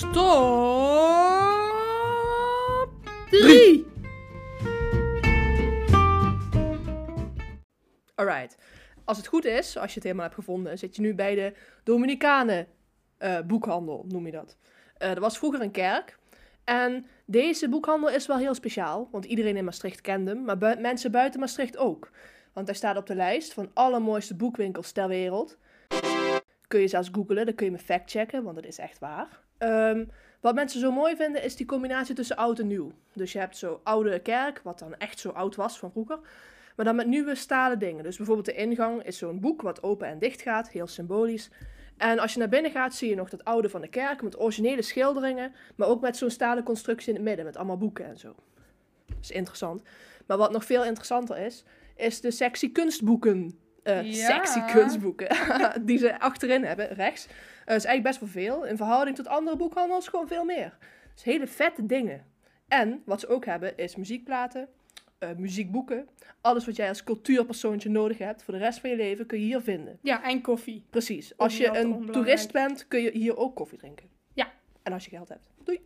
Top 3. Alright. Als het goed is, als je het helemaal hebt gevonden, zit je nu bij de Dominicanen eh, boekhandel, noem je dat. Uh, er was vroeger een kerk. En deze boekhandel is wel heel speciaal, want iedereen in Maastricht kent hem, maar mensen buiten Maastricht ook. Want hij staat op de lijst van allermooiste boekwinkels ter wereld. Kun je zelfs googlen, dan kun je me factchecken, want dat is echt waar. Um, wat mensen zo mooi vinden is die combinatie tussen oud en nieuw. Dus je hebt zo oude kerk, wat dan echt zo oud was van vroeger. Maar dan met nieuwe stalen dingen. Dus bijvoorbeeld de ingang is zo'n boek wat open en dicht gaat, heel symbolisch. En als je naar binnen gaat, zie je nog dat oude van de kerk met originele schilderingen, maar ook met zo'n stalen constructie in het midden, met allemaal boeken en zo. Dat is interessant. Maar wat nog veel interessanter is, is de sectie kunstboeken. Uh, Sexy kunstboeken. die ze achterin hebben, rechts. Dat is eigenlijk best wel veel. In verhouding tot andere boekhandels gewoon veel meer. Dus hele vette dingen. En wat ze ook hebben is muziekplaten, uh, muziekboeken. Alles wat jij als cultuurpersoontje nodig hebt voor de rest van je leven kun je hier vinden. Ja, en koffie. Precies. Als je een toerist bent kun je hier ook koffie drinken. Ja. En als je geld hebt. Doei.